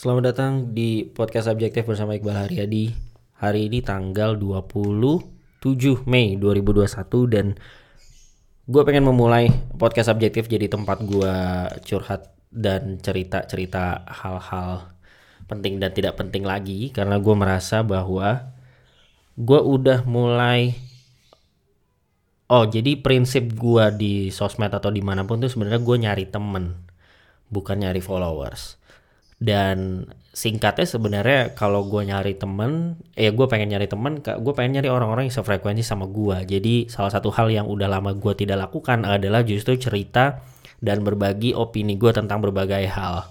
Selamat datang di podcast Subjektif bersama Iqbal Haryadi. Hari ini tanggal 27 Mei 2021 dan gue pengen memulai podcast Subjektif jadi tempat gue curhat dan cerita-cerita hal-hal penting dan tidak penting lagi karena gue merasa bahwa gue udah mulai Oh jadi prinsip gue di sosmed atau di mana pun tuh sebenarnya gue nyari temen bukan nyari followers dan singkatnya sebenarnya kalau gue nyari temen ya gue pengen nyari temen gue pengen nyari orang-orang yang sefrekuensi sama gue jadi salah satu hal yang udah lama gue tidak lakukan adalah justru cerita dan berbagi opini gue tentang berbagai hal.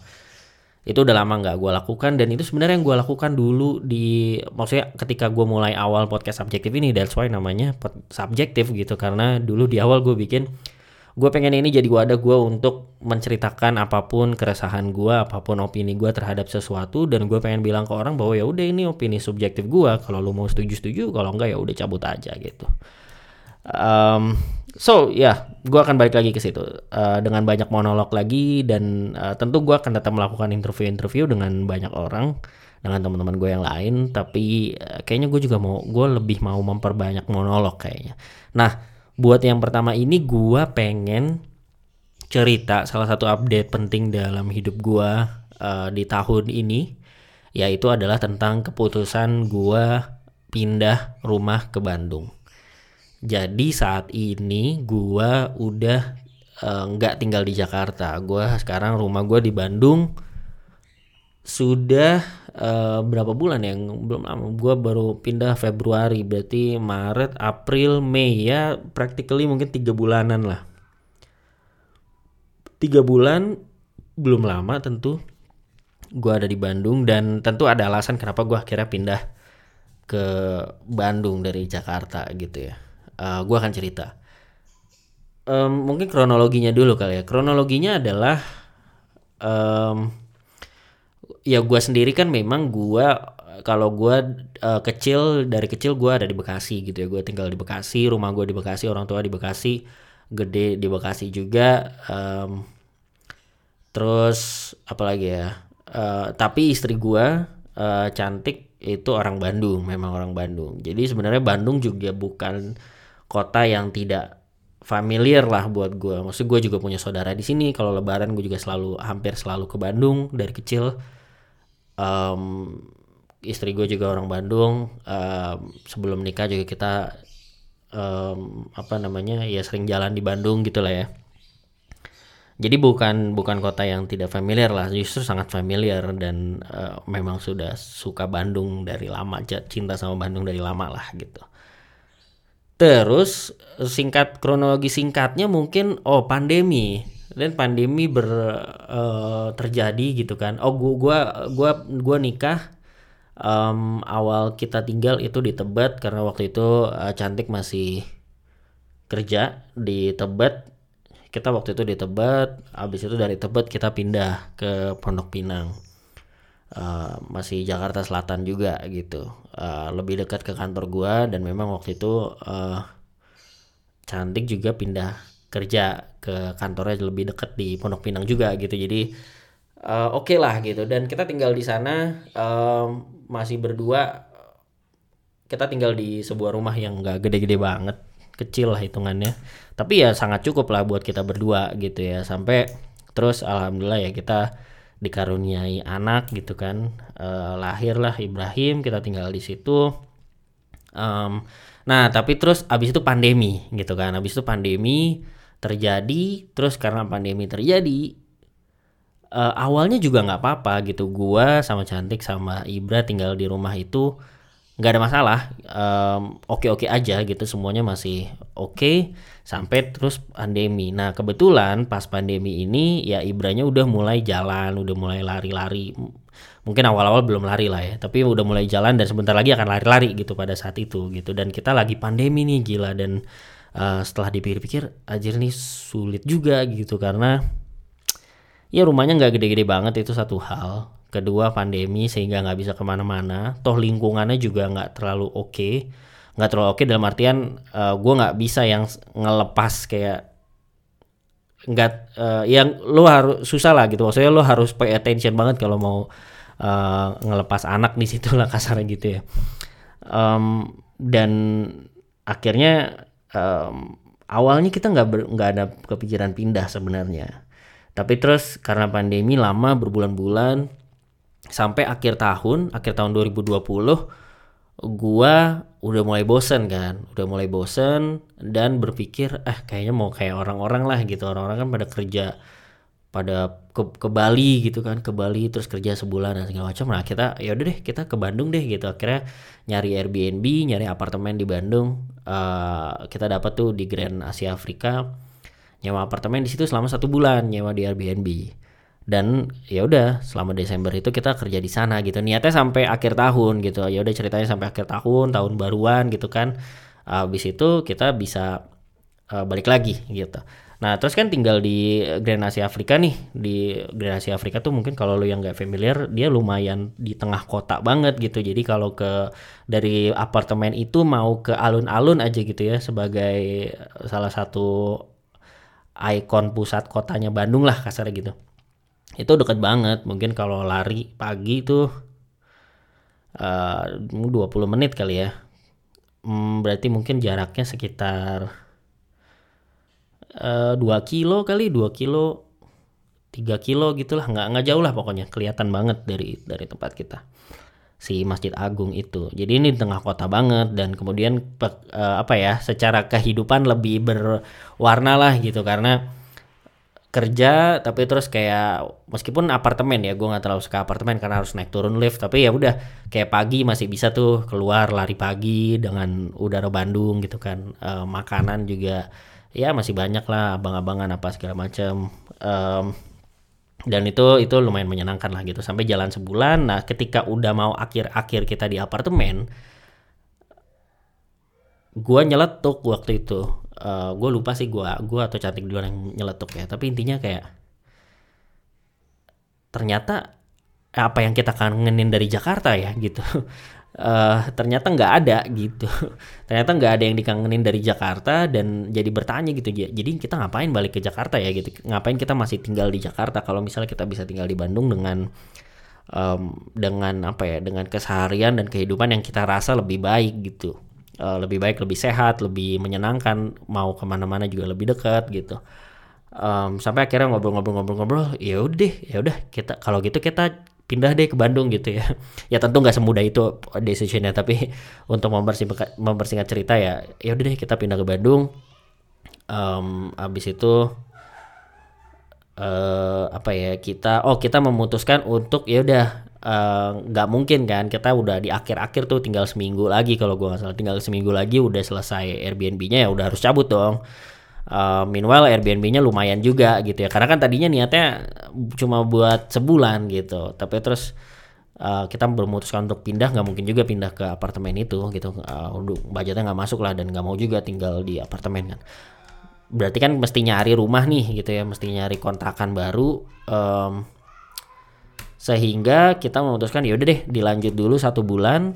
Itu udah lama nggak gue lakukan dan itu sebenarnya yang gue lakukan dulu di maksudnya ketika gue mulai awal podcast subjektif ini that's why namanya subjektif gitu. Karena dulu di awal gue bikin gue pengen ini jadi wadah gue untuk menceritakan apa pun keresahan gue apa pun opini gue terhadap sesuatu dan gue pengen bilang ke orang bahwa ya udah ini opini subjektif gue kalau lu mau setuju setuju kalau enggak ya udah cabut aja gitu. Um, so ya yeah, gue akan balik lagi ke situ uh, dengan banyak monolog lagi dan uh, tentu gue akan tetap melakukan interview-interview dengan banyak orang dengan teman-teman gue yang lain tapi uh, kayaknya gue juga mau gue lebih mau memperbanyak monolog kayaknya. Nah buat yang pertama ini gue pengen cerita salah satu update penting dalam hidup gue uh, di tahun ini yaitu adalah tentang keputusan gue pindah rumah ke Bandung jadi saat ini gua udah eh, nggak uh, tinggal di Jakarta. Gua sekarang rumah gua di Bandung. Sudah uh, berapa bulan ya? Belum lama. Gua baru pindah Februari, berarti Maret, April, Mei ya, practically mungkin tiga bulanan lah. Tiga bulan belum lama tentu. Gua ada di Bandung dan tentu ada alasan kenapa gua akhirnya pindah ke Bandung dari Jakarta gitu ya uh, eh, gue akan cerita. Um, mungkin kronologinya dulu kali ya. Kronologinya adalah um, ya gue sendiri kan memang gue kalau gue uh, kecil dari kecil gue ada di Bekasi gitu ya. Gue tinggal di Bekasi, rumah gue di Bekasi, orang tua di Bekasi, gede di Bekasi juga. Um, terus apalagi ya? Uh, tapi istri gue uh, cantik itu orang Bandung, memang orang Bandung. Jadi sebenarnya Bandung juga bukan kota yang tidak familiar lah buat gue. Maksud gue juga punya saudara di sini. Kalau Lebaran gue juga selalu hampir selalu ke Bandung dari kecil. Um, istri gue juga orang Bandung. Um, sebelum nikah juga kita um, apa namanya ya sering jalan di Bandung gitu lah ya. Jadi bukan bukan kota yang tidak familiar lah, justru sangat familiar dan uh, memang sudah suka Bandung dari lama, cinta sama Bandung dari lama lah gitu. Terus singkat kronologi singkatnya mungkin oh pandemi dan pandemi ber uh, terjadi gitu kan. Oh gua gua gua gua nikah um, awal kita tinggal itu di Tebet karena waktu itu uh, cantik masih kerja di Tebet. Kita waktu itu di Tebet, habis itu dari Tebet kita pindah ke Pondok Pinang. Uh, masih Jakarta Selatan juga gitu uh, lebih dekat ke kantor gua dan memang waktu itu uh, cantik juga pindah kerja ke kantornya lebih dekat di Pondok Pinang juga gitu. Jadi uh, oke okay lah gitu. Dan kita tinggal di sana uh, masih berdua kita tinggal di sebuah rumah yang gak gede-gede banget kecil lah hitungannya. Tapi ya sangat cukup lah buat kita berdua gitu ya. Sampai terus alhamdulillah ya kita dikaruniai anak gitu kan. Uh, lahirlah Ibrahim kita tinggal di situ. Um, nah tapi terus abis itu pandemi gitu kan. Abis itu pandemi terjadi terus karena pandemi terjadi uh, awalnya juga nggak apa-apa gitu. Gua sama cantik sama Ibra tinggal di rumah itu nggak ada masalah um, aja gitu semuanya masih oke okay, sampai terus pandemi. Nah kebetulan pas pandemi ini ya Ibranya udah mulai jalan udah mulai lari-lari. Mungkin awal-awal belum lari lah ya tapi udah mulai jalan dan sebentar lagi akan lari-lari gitu pada saat itu gitu. Dan kita lagi pandemi nih gila. Dan uh, setelah dipikir-pikir aja nih sulit juga gitu karena ya rumahnya nggak gede-gede banget itu satu hal. Kedua pandemi sehingga nggak bisa ke mana-mana. Toh lingkungannya juga nggak terlalu oke. Okay. nggak terlalu oke okay dalam artian uh, eh, gue nggak bisa yang ngelepas kayak nggak uh, yang lo harus susah lah gitu. Maksudnya lo harus pay attention banget kalau mau uh, ngelepas anak di situ lah kasarnya gitu ya. Um, dan akhirnya um, awalnya kita nggak nggak ada kepikiran pindah sebenarnya. Tapi terus karena pandemi lama berbulan-bulan sampai akhir tahun akhir tahun 2020 gua udah mulai bosen kan. Udah mulai bosen dan berpikir eh kayaknya mau kayak orang-orang lah gitu. Orang-orang kan pada kerja pada ke, ke Bali gitu kan ke Bali terus kerja sebulan dan segala macam. Nah kita ya udah deh kita ke Bandung deh gitu. Akhirnya nyari Airbnb nyari apartemen di Bandung. Uh, kita dapat tuh di Grand Asia Afrika nyewa apartemen di situ selama satu bulan nyewa di Airbnb. Dan ya udah selama Desember itu kita kerja di sana gitu. Niatnya sampai akhir tahun gitu. Ya udah ceritanya sampai akhir tahun tahun baruan gitu kan. Habis itu kita bisa uh, balik lagi gitu Nah, terus kan tinggal di Grand Asia Afrika nih. Di Grand Asia Afrika tuh mungkin kalau lu yang nggak familiar, dia lumayan di tengah kota banget gitu. Jadi kalau ke dari apartemen itu mau ke alun-alun aja gitu ya sebagai salah satu ikon pusat kotanya Bandung lah kasarnya gitu. Itu deket banget. Mungkin kalau lari pagi tuh uh, 20 menit kali ya. Hmm, berarti mungkin jaraknya sekitar uh, kilo kali dua kilo tiga kilo gitulah. Nggak nggak jauh lah pokoknya. Kelihatan banget dari dari tempat kita. Si Masjid Agung itu. Jadi ini di tengah kota banget dan kemudian uh, apa ya secara kehidupan lebih berwarna lah gitu. Karena kerja tapi terus kayak meskipun apartemen ya gue nggak terlalu suka apartemen karena harus naik turun lift. Tapi ya udah kayak pagi masih bisa tuh keluar lari pagi dengan udara Bandung gitu kan. Uh, makanan juga ya masih banyak lah abang-abangan apa segala macam um, dan itu itu lumayan menyenangkan lah gitu. Sampai jalan sebulan nah ketika udah mau akhir-akhir kita di apartemen gua nyeletuk waktu itu. Uh, gua lupa sih gua gua atau cantik duluan yang nyeletuk ya. Tapi intinya kayak ternyata apa yang kita kangenin dari Jakarta ya gitu uh, ternyata nggak ada gitu. Ternyata nggak ada yang dikangenin dari Jakarta dan jadi bertanya gitu jadi kita ngapain balik ke Jakarta ya? gitu. Ngapain kita masih tinggal di Jakarta? Kalau misalnya kita bisa tinggal di Bandung dengan um, dengan apa ya dengan keseharian dan kehidupan yang kita rasa lebih baik gitu. Uh, lebih baik lebih sehat lebih menyenangkan mau ke mana-mana juga lebih dekat gitu. Um, sampai akhirnya ngobrol-ngobrol-ngobrol-ngobrol ya udah ya udah kita kalau gitu kita pindah deh ke Bandung gitu ya. Ya tentu nggak semudah itu decisionnya tapi untuk mempersingkat, mempersingkat cerita ya ya udah deh kita pindah ke Bandung. Um, abis itu uh, apa ya kita oh kita memutuskan untuk ya udah eh, nggak uh, mungkin kan kita udah di akhir-akhir tuh tinggal seminggu lagi kalau gua nggak salah tinggal seminggu lagi udah selesai Airbnb-nya ya udah harus cabut dong Uh, meanwhile Airbnb-nya lumayan juga gitu ya. Karena kan tadinya niatnya cuma buat sebulan gitu. Tapi terus uh, kita memutuskan untuk pindah nggak mungkin juga pindah ke apartemen itu gitu. Uh, budgetnya nggak masuk lah dan nggak mau juga tinggal di apartemen kan. Berarti kan mesti nyari rumah nih gitu ya, mesti nyari kontrakan baru. Um, sehingga kita memutuskan ya udah deh dilanjut dulu satu bulan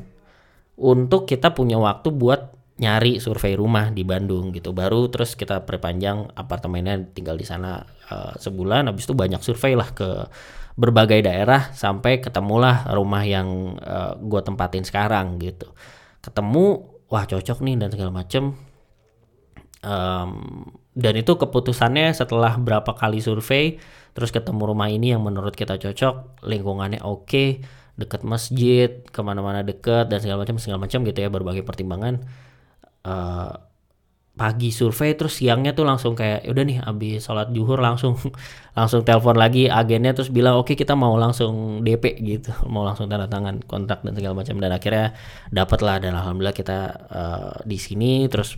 untuk kita punya waktu buat nyari survei rumah di Bandung gitu. Baru terus kita perpanjang apartemennya tinggal di sana uh, sebulan. Habis itu banyak survei lah ke berbagai daerah sampai ketemulah rumah yang uh, eh, gue tempatin sekarang gitu. Ketemu wah cocok nih dan segala macem. Um, dan itu keputusannya setelah berapa kali survei terus ketemu rumah ini yang menurut kita cocok lingkungannya oke okay, deket masjid ke mana-mana deket dan segala macam segala macam gitu ya berbagai pertimbangan uh, pagi survei terus siangnya tuh langsung kayak ya udah nih abis sholat juhur langsung langsung telepon lagi agennya terus bilang oke okay, kita mau langsung DP gitu. Mau langsung tanda tangan kontrak dan segala macam. Dan akhirnya dapat lah dan alhamdulillah kita uh, di sini terus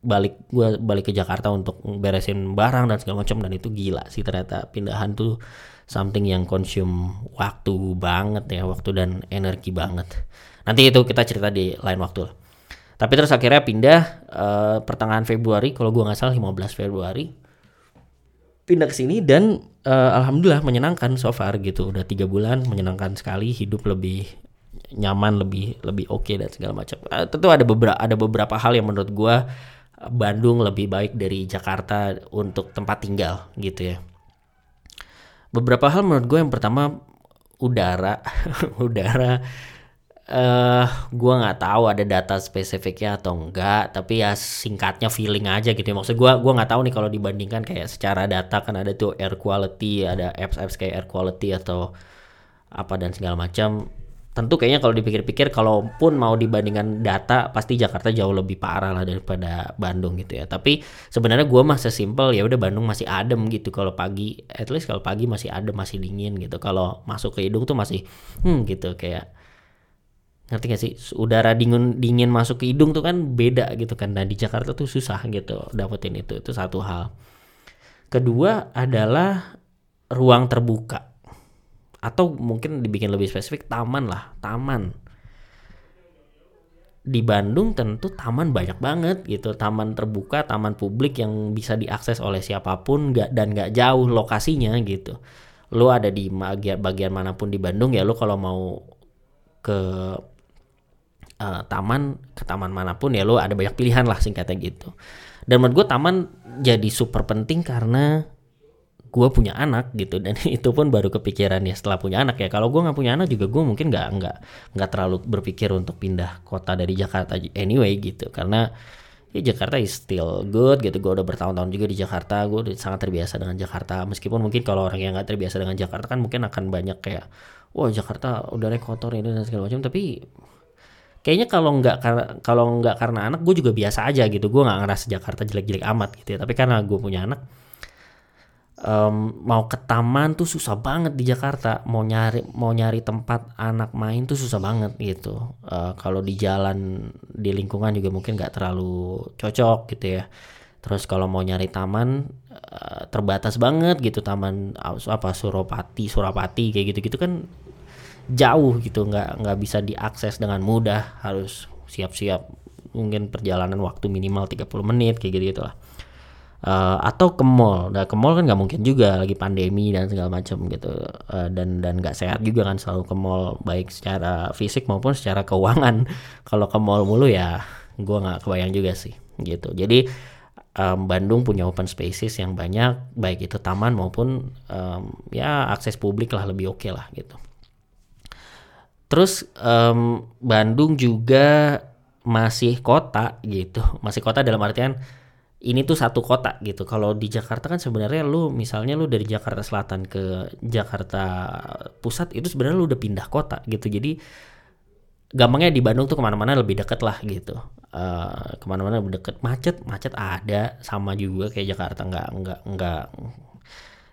balik gue balik ke Jakarta untuk beresin barang dan segala macam. Dan itu gila sih ternyata pindahan tuh something yang consume waktu banget ya waktu dan energi banget. Nanti itu kita cerita di lain waktu lah tapi terus akhirnya pindah uh, pertengahan Februari, kalau gua nggak salah 15 Februari. Pindah ke sini dan uh, alhamdulillah menyenangkan so far gitu. Udah tiga bulan menyenangkan sekali, hidup lebih nyaman, lebih lebih oke okay dan segala macam. Uh, tentu ada beberapa ada beberapa hal yang menurut gua Bandung lebih baik dari Jakarta untuk tempat tinggal gitu ya. Beberapa hal menurut gue yang pertama udara udara eh uh, gua nggak tahu ada data spesifiknya atau enggak tapi ya singkatnya feeling aja gitu ya. maksud gua gua nggak tahu nih kalau dibandingkan kayak secara data kan ada tuh air quality ada apps apps kayak air quality atau apa dan segala macam. Tentu kayaknya kalau dipikir-pikir kalaupun mau dibandingkan data pasti Jakarta jauh lebih parah lah daripada Bandung gitu ya. Tapi sebenarnya gue mah sesimpel ya udah Bandung masih adem gitu. Kalau pagi at least kalau pagi masih adem masih dingin gitu. Kalau masuk ke hidung tuh masih hmm gitu kayak ngerti gak sih? Udara dingin dingin masuk ke hidung tuh kan beda gitu kan. Dan di Jakarta tuh susah gitu dapetin itu itu satu hal. Kedua adalah ruang terbuka. Atau mungkin dibikin lebih spesifik taman lah taman. Di Bandung tentu taman banyak banget gitu. Taman terbuka taman publik yang bisa diakses oleh siapa pun gak, dan gak jauh lokasinya gitu. Lo ada di bagian, bagian mana pun di Bandung ya lo kalau mau ke uh, taman ke taman mana pun ya lo ada banyak pilihan lah singkatnya gitu. Dan menurut gue taman jadi super penting karena gue punya anak gitu. Dan itu pun baru kepikiran ya setelah punya anak ya. Kalau gue nggak punya anak juga gue mungkin nggak nggak nggak terlalu berpikir untuk pindah kota dari Jakarta anyway gitu. Karena ya Jakarta is still good gitu. Gue udah bertahun-tahun juga di Jakarta. Gue udah sangat terbiasa dengan Jakarta. Meskipun mungkin kalau orang yang nggak terbiasa dengan Jakarta kan mungkin akan banyak kayak wah Jakarta udah kotor ini dan segala macam. Tapi kayaknya kalau nggak karena kalau nggak karena anak gue juga biasa aja gitu. Gue nggak ngerasa Jakarta jelek-jelek amat gitu ya. Tapi karena gue punya anak um, mau ke taman tuh susah banget di Jakarta. Mau nyari mau nyari tempat anak main tuh susah banget gitu. Uh, kalau di jalan di lingkungan juga mungkin nggak terlalu cocok gitu ya. Terus kalau mau nyari taman uh, terbatas banget gitu. Taman apa Suropati Surapati kayak gitu gitu kan jauh gitu nggak nggak bisa diakses dengan mudah harus siap-siap mungkin perjalanan waktu minimal 30 menit kayak gitu gitulah uh, atau ke mall. Nah, ke mall kan nggak mungkin juga lagi pandemi dan segala macam gitu. Uh, dan dan nggak sehat juga kan selalu ke mall baik secara fisik maupun secara keuangan. Kalau ke mall mulu ya gue nggak kebayang juga sih gitu. Jadi um, Bandung punya open spaces yang banyak baik itu taman maupun um, ya akses publik lah lebih oke okay lah gitu. Terus um, Bandung juga masih kota gitu, masih kota dalam artian ini tuh satu kota gitu. Kalau di Jakarta kan sebenarnya lu misalnya lu dari Jakarta Selatan ke Jakarta Pusat itu sebenarnya lu udah pindah kota gitu. Jadi gampangnya di Bandung tuh ke mana-mana lebih deket lah gitu. Uh, ke mana-mana lebih deket. Macet, macet ada sama juga kayak Jakarta nggak nggak nggak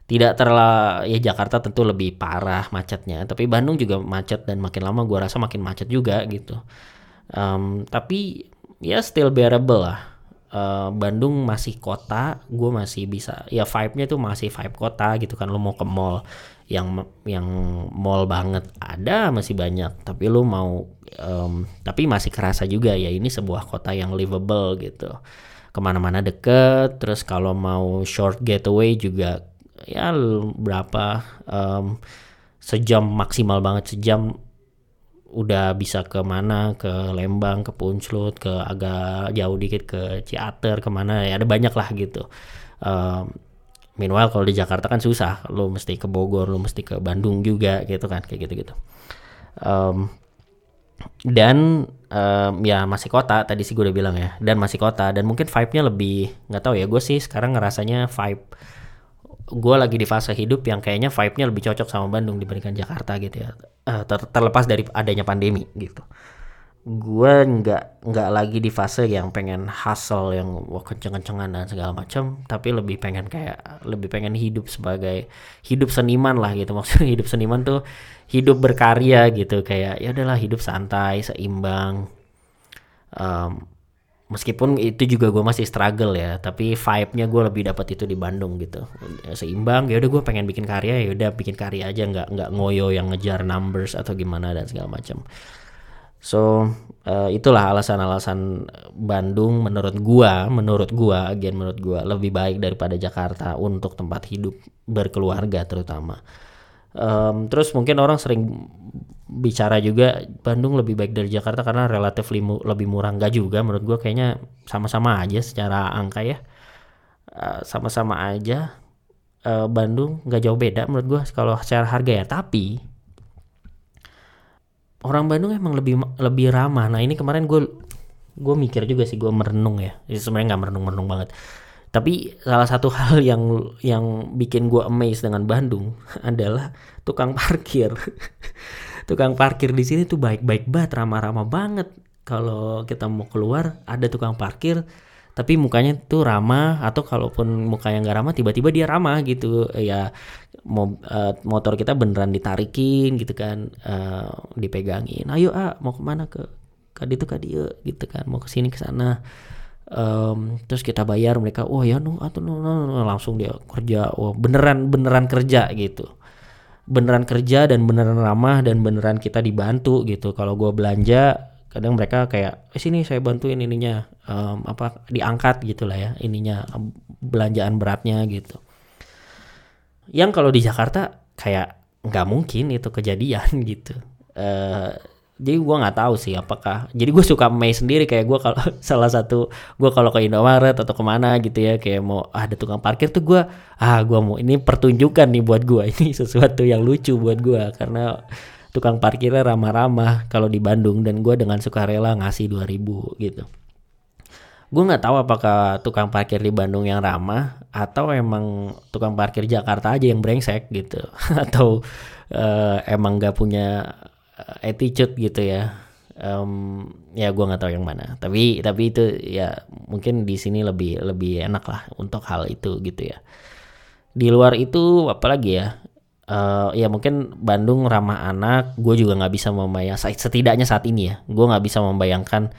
tidak terlalu ya Jakarta tentu lebih parah macetnya. Tapi Bandung juga macet dan makin lama gua rasa makin macet juga gitu. Um, tapi ya still bearable lah uh, Bandung masih kota, gue masih bisa ya vibe-nya tuh masih vibe kota gitu kan lo mau ke mall yang yang mall banget ada masih banyak tapi lo mau um, tapi masih kerasa juga ya ini sebuah kota yang livable gitu ke mana-mana deket terus kalau mau short getaway juga ya berapa um, sejam maksimal banget sejam udah bisa ke mana? Ke Lembang ke Punclut ke agak jauh dikit ke Ciater ke mana ya ada banyak lah gitu. Um, meanwhile kalau di Jakarta kan susah. Lo mesti ke Bogor lo mesti ke Bandung juga gitu kan kayak gitu gitu um, dan um, ya masih kota tadi sih gue udah bilang ya dan masih kota dan mungkin vibe-nya lebih nggak tahu ya gue sih sekarang ngerasanya vibe gue lagi di fase hidup yang kayaknya vibe-nya lebih cocok sama Bandung dibandingkan Jakarta gitu ya. Uh, ter terlepas dari adanya pandemi gitu. Gue nggak nggak lagi di fase yang pengen hustle yang wah kenceng-kencengan dan segala macam tapi lebih pengen kayak lebih pengen hidup sebagai hidup seniman lah gitu. Maksudnya hidup seniman tuh hidup berkarya gitu. Kayak ya udahlah hidup santai seimbang. Um, meskipun itu juga gue masih struggle ya tapi vibe-nya gue lebih dapat itu di Bandung gitu. Seimbang ya udah gue pengen bikin karya ya udah bikin karya aja nggak nggak ngoyo yang ngejar numbers atau gimana dan segala macam. So uh, itulah alasan-alasan Bandung menurut gue menurut gue agen menurut gue lebih baik daripada Jakarta untuk tempat hidup berkeluarga terutama um, terus mungkin orang sering bicara juga Bandung lebih baik dari Jakarta karena relatif limu, lebih murah. Enggak juga menurut gue kayaknya sama-sama aja secara angka ya. Sama sama-sama aja. Uh, Bandung nggak jauh beda menurut gue kalau secara harga ya. Tapi orang Bandung emang lebih lebih ramah. Nah ini kemarin gue gue mikir juga sih gue merenung ya. Sebenarnya nggak merenung merenung banget tapi salah satu hal yang yang bikin gue amazed dengan Bandung adalah tukang parkir. Tukang parkir di sini tuh baik-baik banget ramah-ramah banget. Kalau kita mau keluar ada tukang parkir tapi mukanya tuh ramah atau kalaupun mukanya nggak ramah tiba-tiba dia ramah gitu. Ya uh, motor kita beneran ditarikin gitu kan uh, dipegangin. Ayo ah mau ke mana? Ke kadi itu kadi gitu kan mau ke sini ke sana um, terus kita bayar mereka oh ya nu atau nu, nu, nu, langsung dia kerja oh beneran beneran kerja gitu. Beneran kerja dan beneran ramah dan beneran kita dibantu gitu. Kalau gue belanja kadang mereka kayak eh, sini saya bantuin ininya. Um, apa diangkat gitulah ya ininya belanjaan beratnya gitu. Yang kalau di Jakarta kayak nggak mungkin itu kejadian gitu. Uh, jadi gue nggak tahu sih apakah jadi gue suka Mei sendiri kayak gue kalau salah satu gue kalau ke Indomaret atau ke mana gitu ya kayak mau ah, ada tukang parkir tuh gue ah gue mau ini pertunjukan nih buat gue ini sesuatu yang lucu buat gue karena tukang parkirnya ramah-ramah kalau di Bandung dan gue dengan sukarela ngasih 2000 gitu. Gue nggak tahu apakah tukang parkir di Bandung yang ramah atau emang tukang parkir Jakarta aja yang brengsek gitu atau uh, emang nggak punya attitude gitu ya. Um, ya gue nggak tahu yang mana. Tapi tapi itu ya mungkin di sini lebih lebih enak lah untuk hal itu gitu ya. Di luar itu apalagi ya? Uh, ya mungkin Bandung ramah anak gue juga nggak bisa membayangkan setidaknya saat ini ya gue nggak bisa membayangkan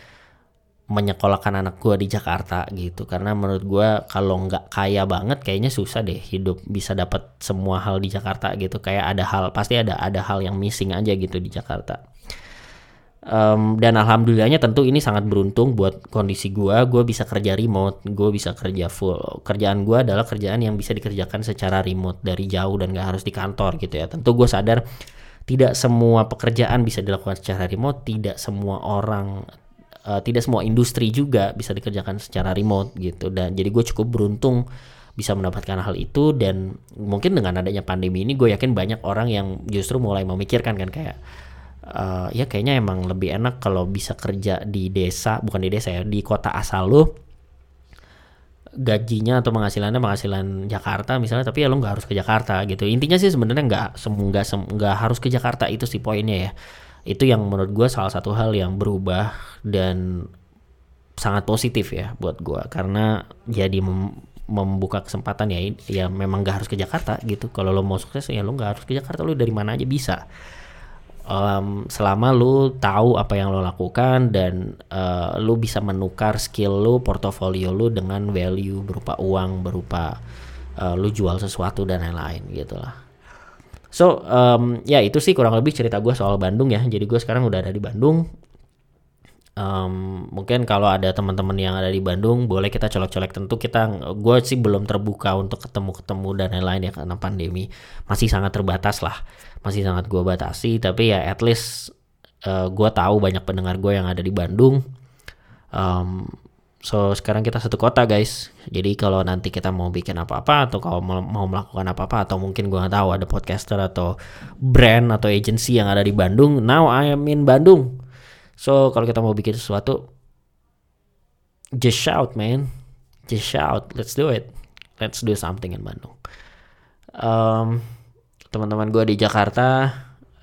menyekolahkan anak gue di Jakarta gitu. Karena menurut gue kalau nggak kaya banget kayaknya susah deh hidup bisa dapat semua hal di Jakarta gitu. Kayak ada hal pasti ada ada hal yang missing aja gitu di Jakarta. Um, dan alhamdulillahnya tentu ini sangat beruntung buat kondisi gue gue bisa kerja remote gue bisa kerja full. Kerjaan gue adalah kerjaan yang bisa dikerjakan secara remote dari jauh dan gak harus di kantor gitu ya. Tentu gue sadar tidak semua pekerjaan bisa dilakukan secara remote tidak semua orang uh, tidak semua industri juga bisa dikerjakan secara remote gitu. Dan jadi gue cukup beruntung bisa mendapatkan hal itu. Dan mungkin dengan adanya pandemi ini gue yakin banyak orang yang justru mulai memikirkan kan kayak uh, ya kayaknya emang lebih enak kalau bisa kerja di desa bukan di desa ya di kota asal lo gajinya atau penghasilannya penghasilan Jakarta misalnya tapi ya lo nggak harus ke Jakarta gitu. Intinya sih sebenarnya nggak nggak nggak harus ke Jakarta itu sih poinnya ya itu yang menurut gue salah satu hal yang berubah dan sangat positif ya buat gue karena jadi mem membuka kesempatan ya ya memang gak harus ke Jakarta gitu. Kalau lo mau sukses ya lo nggak harus ke Jakarta. Lo dari mana aja bisa. Um, selama lu tahu apa yang lo lakukan dan uh, lu bisa menukar skill lu, portofolio lu dengan value berupa uang, berupa uh, lu jual sesuatu dan lain-lain gitu lah. So um, ya itu sih kurang lebih cerita gue soal Bandung ya. Jadi gue sekarang udah ada di Bandung. Um, mungkin kalau ada teman-teman yang ada di Bandung boleh kita colek-colek tentu kita gue sih belum terbuka untuk ketemu-ketemu dan lain-lain ya karena pandemi masih sangat terbatas lah masih sangat gue batasi tapi ya at least uh, gue tahu banyak pendengar gue yang ada di Bandung um, so sekarang kita satu kota guys. Jadi kalau nanti kita mau bikin apa-apa atau kalau mau, melakukan apa-apa atau mungkin gue nggak tahu ada podcaster atau brand atau agency yang ada di Bandung now I am in Bandung. So kalau kita mau bikin sesuatu just shout man. Just shout. Let's do it. Let's do something in Bandung. Um, teman-teman gue di Jakarta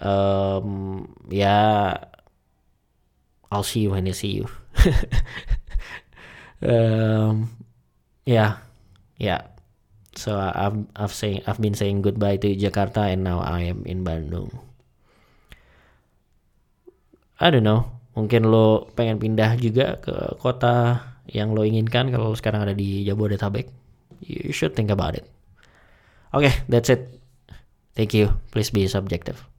um, ya I'll see you when I see you um, yeah yeah so I've I've saying I've been saying goodbye to Jakarta and now I am in Bandung. I don't know. Mungkin lo pengen pindah juga ke kota yang lo inginkan kalau lo sekarang ada di Jabodetabek. You should think about it. Okay that's it. Thank you. Please be subjective.